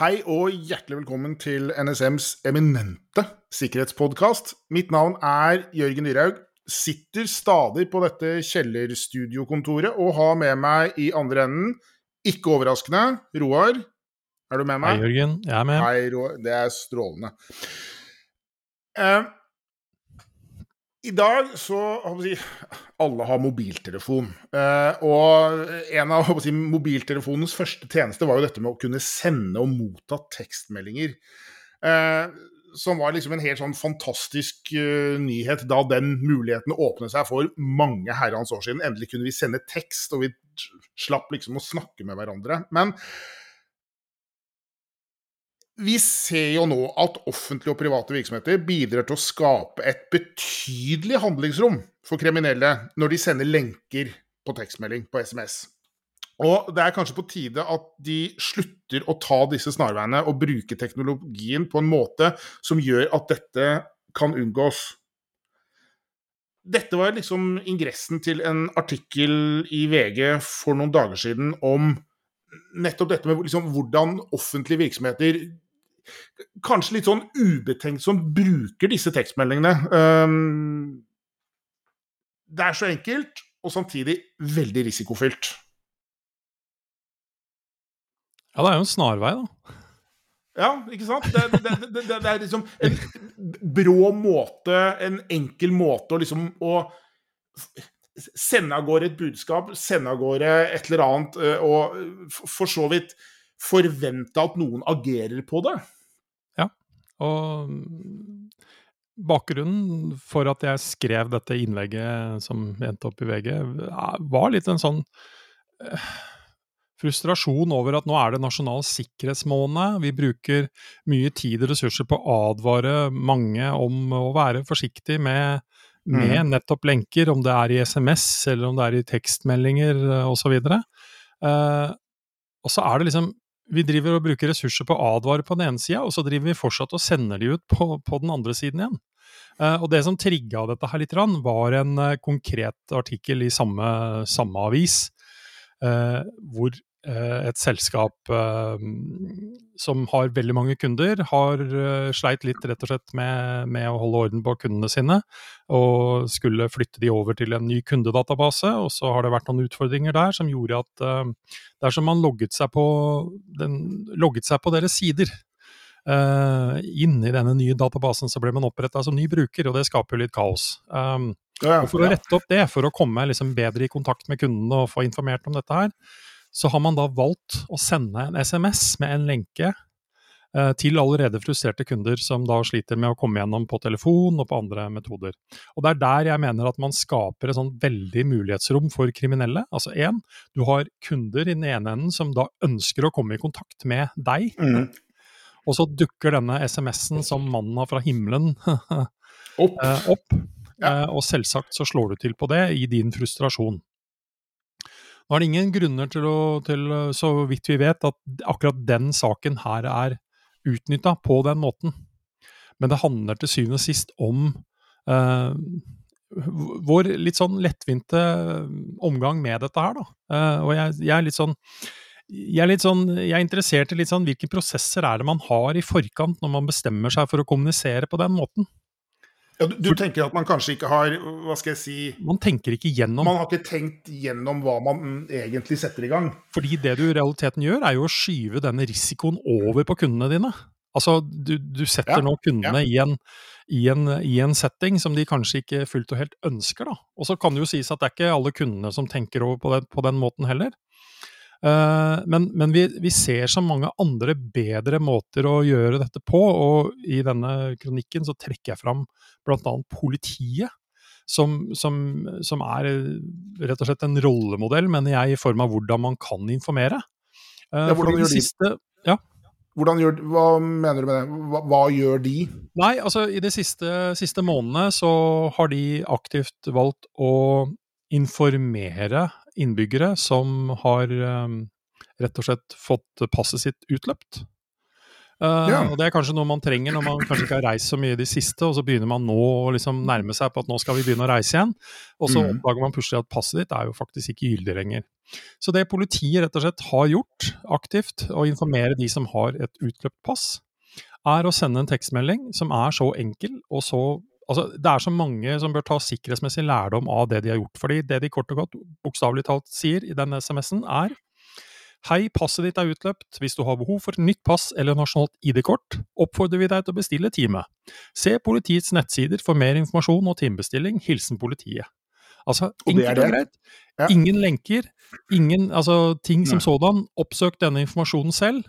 Hei og hjertelig velkommen til NSMs eminente sikkerhetspodkast. Mitt navn er Jørgen Dyrhaug. Sitter stadig på dette kjellerstudiokontoret og har med meg i andre enden, ikke overraskende, Roar. Er du med meg? Hei, Jørgen. Jeg er med. Hei, Roar. Det er strålende. Eh, I dag så si, Alle har mobiltelefon. Eh, og en av si, mobiltelefonens første tjeneste var jo dette med å kunne sende og motta tekstmeldinger. Eh, som var liksom en helt sånn fantastisk uh, nyhet da den muligheten åpnet seg for mange herrens år siden. Endelig kunne vi sende tekst, og vi slapp liksom å snakke med hverandre. Men vi ser jo nå at offentlige og private virksomheter bidrar til å skape et betydelig handlingsrom for kriminelle når de sender lenker på tekstmelding på SMS. Og det er kanskje på tide at de slutter å ta disse snarveiene og bruke teknologien på en måte som gjør at dette kan unngås. Dette var liksom ingressen til en artikkel i VG for noen dager siden om nettopp dette med liksom hvordan offentlige virksomheter kanskje litt sånn ubetenkt som bruker disse tekstmeldingene. Um, det er så enkelt, og samtidig veldig risikofylt. Ja, det er jo en snarvei, da. Ja, ikke sant? Det, det, det, det, er liksom en brå måte, en enkel måte å liksom å sende av gårde et budskap, sende av gårde et eller annet, eh, og for så vidt forvente at noen agerer på det. Og bakgrunnen for at jeg skrev dette innlegget som endte opp i VG, var litt en sånn eh, frustrasjon over at nå er det nasjonal sikkerhetsmåned. Vi bruker mye tid og ressurser på å advare mange om å være forsiktig med, med mm. nettopp lenker, om det er i SMS eller om det er i tekstmeldinger osv. Og, uh, og så er det liksom vi driver og bruker ressurser på å advare på den ene sida, og så driver vi fortsatt og sender de ut på, på den andre siden igjen. Uh, og det som trigga dette her litt, var en uh, konkret artikkel i samme, samme avis, uh, hvor et selskap eh, som har veldig mange kunder, har eh, sleit litt rett og slett med, med, å holde orden på kundene sine, og skulle flytte de over til en ny kundedatabase. Og så har det vært noen utfordringer der som gjorde at dersom man logget seg på, den, logget seg på deres sider, uh, inn i denne nye databasen, så ble man oppretta som ny bruker, og det skaper jo litt kaos. Um, ja, og For å rette opp det, for å komme liksom bedre i kontakt med kundene og få informert om dette her, så har man da valgt å sende en SMS med en lenke eh, til allerede frustrerte kunder som da sliter med å komme gjennom på telefon og på andre metoder. Og Det er der jeg mener at man skaper et sånn veldig mulighetsrom for kriminelle. Altså én, du har kunder i den ene enden som da ønsker å komme i kontakt med deg. Mm. Og så dukker denne SMS-en som mannen fra himmelen opp. Eh, opp. Ja. Eh, og selvsagt så slår du til på det i din frustrasjon. Nå er det ingen grunner til å, til, så vidt vi vet, at akkurat den saken her er utnytta på den måten. Men det handler til syvende og sist om eh, vår litt sånn lettvinte omgang med dette her, da. Eh, og jeg, jeg, er litt sånn jeg er, litt sånn, jeg er interessert i litt sånn hvilke prosesser er det man har i forkant når man bestemmer seg for å kommunisere på den måten. Ja, du, du, tenker at man kanskje ikke har Hva skal jeg si Man tenker ikke gjennom Man har ikke tenkt gjennom hva man egentlig setter i gang. Fordi det du i realiteten gjør, er jo å skyve denne risikoen over på kundene dine. Altså, du, du setter ja, nå kundene ja. i, en, i, en, i, en, setting som de kanskje ikke fullt og helt ønsker, da. Og så kan det jo sies at det er ikke alle kundene som tenker over på den, på den måten heller. Uh, men, men vi, vi, ser så mange andre bedre måter å gjøre dette på, og i denne kronikken så trekker jeg fram bl.a. politiet. Som, som, som, er rett og slett en rollemodell, mener jeg, i form av hvordan man kan informere. Uh, ja, hvordan gjør de? Siste, ja. Gjør, hva mener du med det? Hva, hva, gjør de? Nei, altså I de siste, siste månedene så har de aktivt valgt å informere innbyggere som har um, rett og slett fått passet sitt utløpt. Uh, ja. Og det er kanskje noe man trenger når man kanskje ikke har reist så mye i det siste, og så begynner man nå å liksom nærme seg på at nå skal vi begynne å reise igjen. Og så mm. oppdager man plutselig at passet ditt er jo faktisk ikke gyldig lenger. Så det politiet rett og slett har gjort aktivt, å informere de som har et utløpt pass, er å sende en tekstmelding som er så enkel og så Altså, det er så mange som bør ta sikkerhetsmessig lærdom av det de har gjort. fordi det de kort og godt bokstavelig talt sier i den SMS-en, er Hei, passet ditt er utløpt. Hvis du har behov for nytt pass eller nasjonalt ID-kort, oppfordrer vi deg til å bestille time. Se politiets nettsider for mer informasjon og timebestilling. Hilsen politiet. Altså, enkelt og greit. Ja. Ingen lenker, ingen altså, ting som sådan. Oppsøk denne informasjonen selv.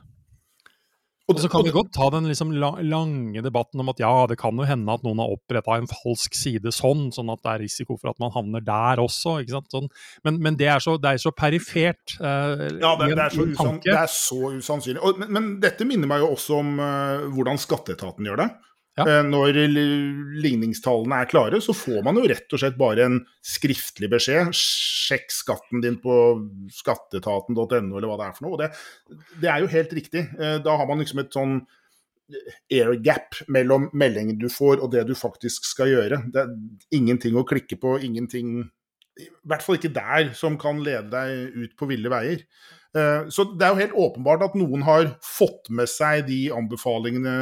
Og så kan vi godt ta den liksom lange debatten om at ja, det kan jo hende at noen har oppretta en falsk side sånn, sånn at det er risiko for at man havner der også. ikke sant? Sånn. Men, men, det, er så, det er så perifert. Eh, ja, det, det, er så usann, det, er så usannsynlig. Og, men, men, dette minner meg jo også om uh, hvordan skatteetaten gjør det. Ja. Eh, når ligningstallene er klare, så får man jo rett og slett bare en skriftlig beskjed. Sjekk skatten din på skatteetaten.no, eller hva det er for noe. Og det, det, er jo helt riktig. Eh, da har man liksom et sånn air gap mellom meldingen du får og det du faktisk skal gjøre. Det er ingenting å klikke på, ingenting I hvert fall ikke der som kan lede deg ut på ville veier. Eh, så det er jo helt åpenbart at noen har fått med seg de anbefalingene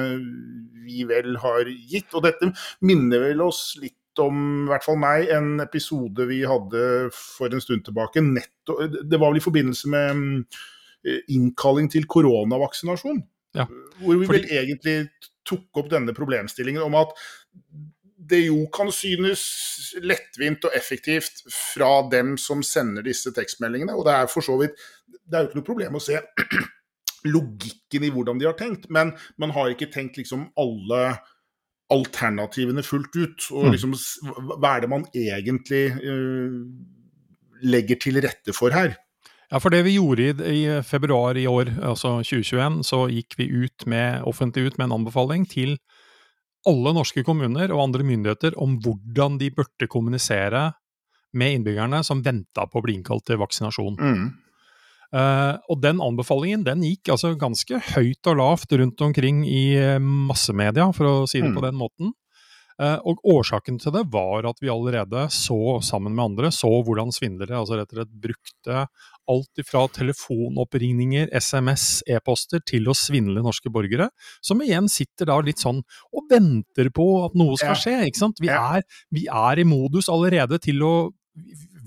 vi vel har gitt. Og dette minner vel oss litt om, i hvert fall meg, en episode vi hadde for en stund tilbake. Netto, det var vel i forbindelse med eh, innkalling til koronavaksinasjon. Ja, hvor vi vel egentlig tok opp denne problemstillingen om at det jo kan synes lettvint og effektivt fra dem som sender disse tekstmeldingene. Og det er for så vidt Det er jo ikke noe problem å se logikken i hvordan de har tenkt, men man har ikke tenkt liksom alle alternativene fullt ut. Og mm. liksom hva er det man egentlig uh, legger til rette for her? Ja, for det vi gjorde i, i, februar i år, altså 2021, så gikk vi ut med, offentlig ut med en anbefaling til alle norske kommuner og andre myndigheter om hvordan de burde kommunisere med innbyggerne som venta på å bli innkalt til vaksinasjon. Mm. Uh, og den anbefalingen den gikk altså ganske høyt og lavt rundt omkring i eh, massemedia, for å si det mm. på den måten. Uh, og årsaken til det var at vi allerede så, sammen med andre, så hvordan svindlere altså rett og slett brukte alt fra telefonoppringninger, SMS, e-poster til å svindle norske borgere, som igjen sitter da litt sånn og venter på at noe skal skje. ikke sant? Vi er, vi er i modus allerede til å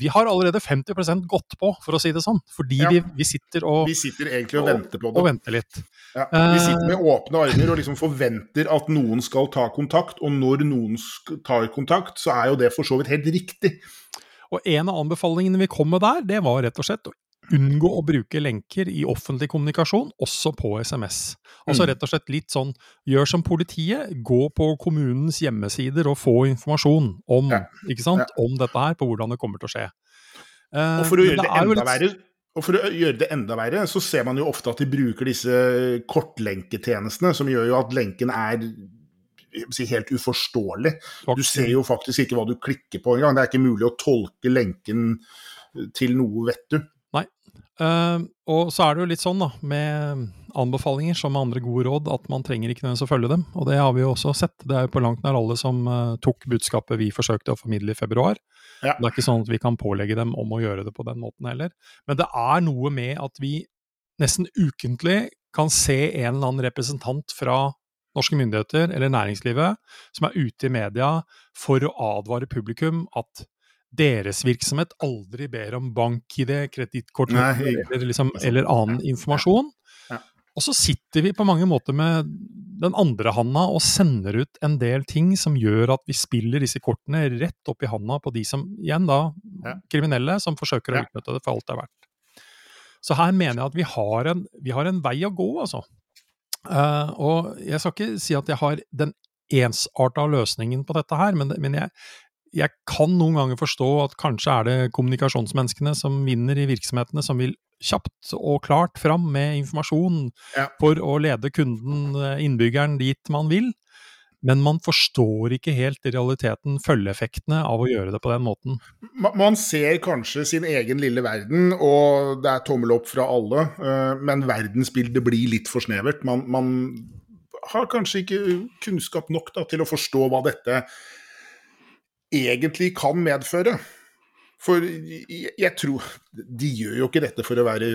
vi har allerede 50% gått på, for å si det sånn. Fordi ja. vi, vi, sitter og Vi sitter egentlig og, og venter på det. Og venter litt. Ja. Vi sitter med åpne armer og liksom forventer at noen skal ta kontakt. Og når noen tar kontakt, så er jo det for så vidt helt riktig. Og en av anbefalingene vi kom med der, det var rett og slett å unngå å bruke lenker i offentlig kommunikasjon, også på SMS. Altså mm. rett og slett litt sånn gjør som politiet, gå på kommunens hjemmesider og få informasjon om, ja. ja. om dette her, på hvordan det kommer til å skje. Uh, og for å litt... verre og For å gjøre det enda verre, så ser man jo ofte at de bruker disse kortlenketjenestene, som gjør jo at lenken er helt uforståelig. Du ser jo faktisk ikke hva du klikker på engang. Det er ikke mulig å tolke lenken til noe, vet du. Uh, og så er det jo litt sånn da, med anbefalinger som med andre gode råd, at man trenger ikke nødvendigvis å følge dem. Og det har vi jo også sett. Det er jo på langt nær alle som uh, tok budskapet vi forsøkte å formidle i februar. Ja. Det er ikke sånn at vi kan pålegge dem om å gjøre det på den måten heller. Men det er noe med at vi nesten ukentlig kan se en eller annen representant fra norske myndigheter eller næringslivet som er ute i media for å advare publikum at deres virksomhet aldri ber om bank-ID, kredittkort eller, liksom, eller, annen informasjon. Og så sitter vi på mange måter med den andre handa og sender ut en del ting som gjør at vi spiller disse kortene rett opp i handa på de som, igjen da, kriminelle, som forsøker å utnytte det for alt det er verdt. Så her mener jeg at vi har en, vi har en vei å gå, altså. Uh, og jeg skal ikke si at jeg har den ensarta løsningen på dette her, men, men jeg, jeg kan noen ganger forstå at kanskje er det kommunikasjonsmenneskene som vinner i virksomhetene, som vil kjapt og klart fram med informasjon ja. for å lede kunden, eh, innbyggeren, dit man vil. Men man forstår ikke helt i realiteten følgeeffektene av å gjøre det på den måten. Man ser kanskje sin egen lille verden, og det er tommel opp fra alle, eh, men verdensbildet blir litt for snevert. Man, man har kanskje ikke kunnskap nok da, til å forstå hva dette egentlig kan medføre. For jeg tror De gjør jo ikke dette for å være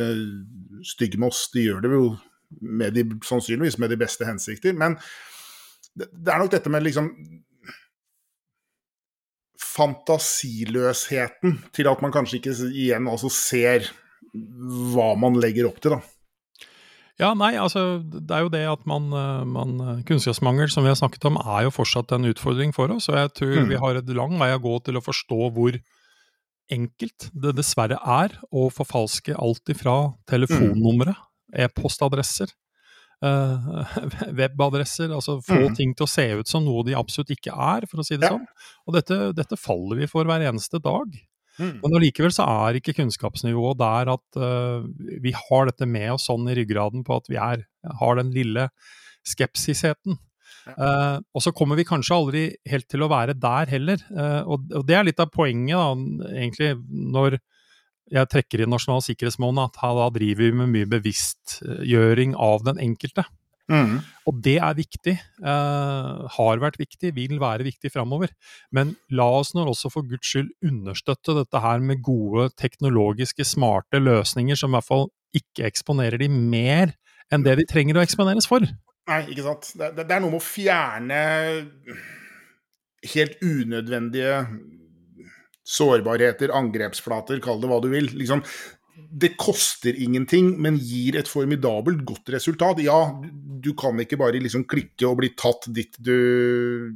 stygge med oss, de gjør det jo med de, sannsynligvis med de beste hensikter. Men det, det er nok dette med liksom Fantasiløsheten til at man kanskje ikke igjen altså ser hva man legger opp til, da. Ja, nei, altså det er jo det at man, man Kunnskapsmangel, som vi har snakket om, er jo fortsatt en utfordring for oss. Og jeg tror mm. vi har et lang vei å gå til å forstå hvor enkelt det dessverre er å forfalske alt ifra telefonnumre, e-postadresser, eh, webadresser, altså få mm. ting til å se ut som noe de absolutt ikke er, for å si det ja. sånn. Og dette, dette, faller vi for hver eneste dag. Mm. Men allikevel så er ikke kunnskapsnivået der at uh, vi har dette med oss sånn i ryggraden på at vi er, har den lille skepsisheten. Uh, og så kommer vi kanskje aldri helt til å være der heller. Uh, og, og, det er litt av poenget, da, egentlig, når jeg trekker inn nasjonal sikkerhetsmåned, at da driver vi med mye bevisstgjøring av den enkelte. Mm. Og det er viktig. Eh, har vært viktig, vil være viktig framover. Men la oss nå også for guds skyld understøtte dette her med gode teknologiske, smarte løsninger som i hvert fall ikke eksponerer de mer enn det de trenger å eksponeres for. Nei, ikke sant. Det, det, er noe med å fjerne helt unødvendige sårbarheter, angrepsflater, kall det hva du vil. Liksom, det koster ingenting, men gir et formidabelt godt resultat. Ja, du kan ikke bare liksom klikke og bli tatt dit du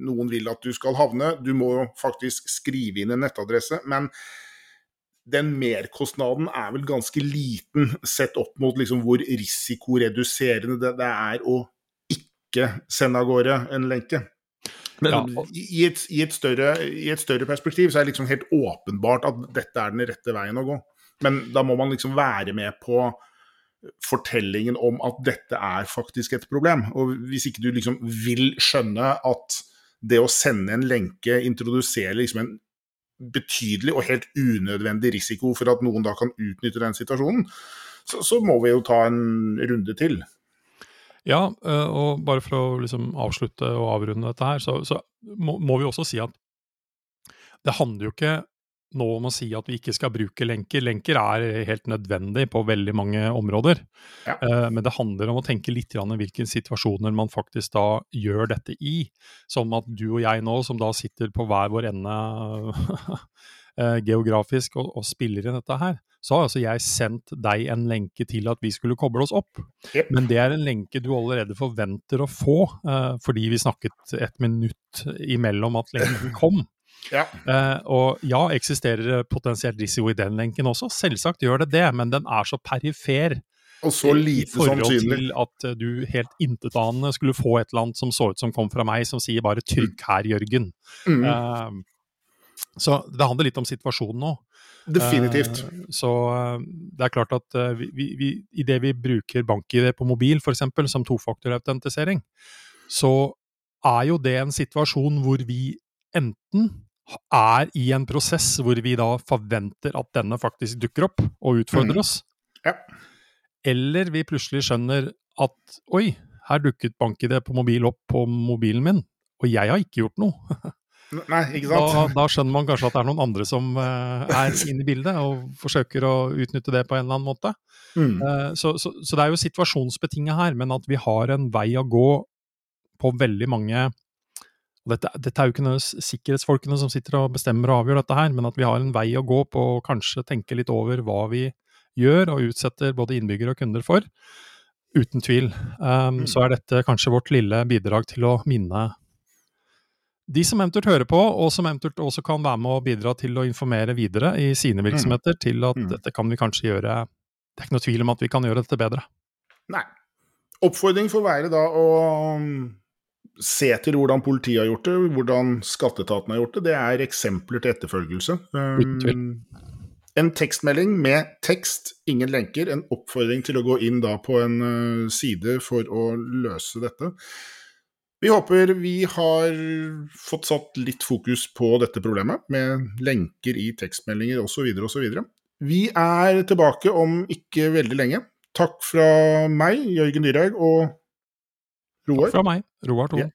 noen vil at du skal havne. Du må faktisk skrive inn en nettadresse. Men den merkostnaden er vel ganske liten sett opp mot liksom hvor risikoreduserende det, det, er å ikke sende av gårde en lenke. Men ja. i, et, i, et større, i, et, større, perspektiv så er det liksom helt åpenbart at dette er den rette veien å gå. Men da må man liksom være med på fortellingen om at dette er faktisk et problem. Og hvis ikke du liksom vil skjønne at det å sende en lenke introduserer liksom en betydelig og helt unødvendig risiko for at noen da kan utnytte den situasjonen, så, så må vi jo ta en runde til. Ja, eh, og bare for å liksom avslutte og avrunde dette her, så, så må, må, vi også si at det handler jo ikke nå om å si at vi ikke skal bruke lenker. Lenker er helt nødvendig på veldig mange områder. Ja. Eh, men det handler om å tenke litt i hvilke situasjoner man faktisk da gjør dette i. Som at du og jeg nå, som da sitter på hver vår ende eh, geografisk og, og, spiller inn dette her, så har altså jeg sendt deg en lenke til at vi skulle koble oss opp. Yep. Men det er en lenke du allerede forventer å få, uh, fordi vi snakket et minutt imellom at lenken kom. Ja. Uh, og ja, eksisterer det potensielt risiko i den lenken også? Selvsagt gjør det det, men den er så perifer. Og så lite sannsynlig. I forhold til at uh, du helt intetanende skulle få et eller annet som så ut som kom fra meg, som sier bare 'trykk her, Jørgen'. Mm. Uh, så det handler litt om situasjonen nå. Definitivt. så det er klart at vi, vi, vi, det vi bruker bank-ID på mobil, f.eks., som tofaktorautentisering, så er jo det en situasjon hvor vi enten er i en prosess hvor vi da forventer at denne faktisk dukker opp og utfordrer mm. oss. Ja. Eller vi plutselig skjønner at oi, her dukket BankID på mobil opp på mobilen min, og jeg har ikke gjort noe. Nei, ikke sant? Da, da, skjønner man kanskje at det er noen andre som uh, er inne i bildet og forsøker å utnytte det på en eller annen måte. Mm. Uh, så, så, så, det er jo situasjonsbetinget her, men at vi har en vei å gå på veldig mange dette, dette, er jo ikke noe sikkerhetsfolkene som sitter og bestemmer og avgjør dette her, men at vi har en vei å gå på å kanskje tenke litt over hva vi gjør og utsetter både innbyggere og kunder for. Uten tvil. Um, mm. Så er dette kanskje vårt lille bidrag til å minne de som eventuelt hører på, og som eventuelt også kan være med å bidra til å informere videre i sine mm. virksomheter, mm. til at mm. dette kan vi kanskje gjøre Det er ikke noe tvil om at vi kan gjøre dette bedre. Nei. Oppfordring får være da å se til hvordan politiet har gjort det, hvordan skatteetaten har gjort det. Det er eksempler til etterfølgelse. Um, en tekstmelding med tekst, ingen lenker. En oppfordring til å gå inn da på en uh, side for å løse dette. Vi håper vi har fått satt litt fokus på dette problemet, med lenker i tekstmeldinger osv. osv. Vi er tilbake om ikke veldig lenge. Takk fra meg, Jørgen Dyrhaug, og Roar? Takk fra meg, Roar Thon. Ja.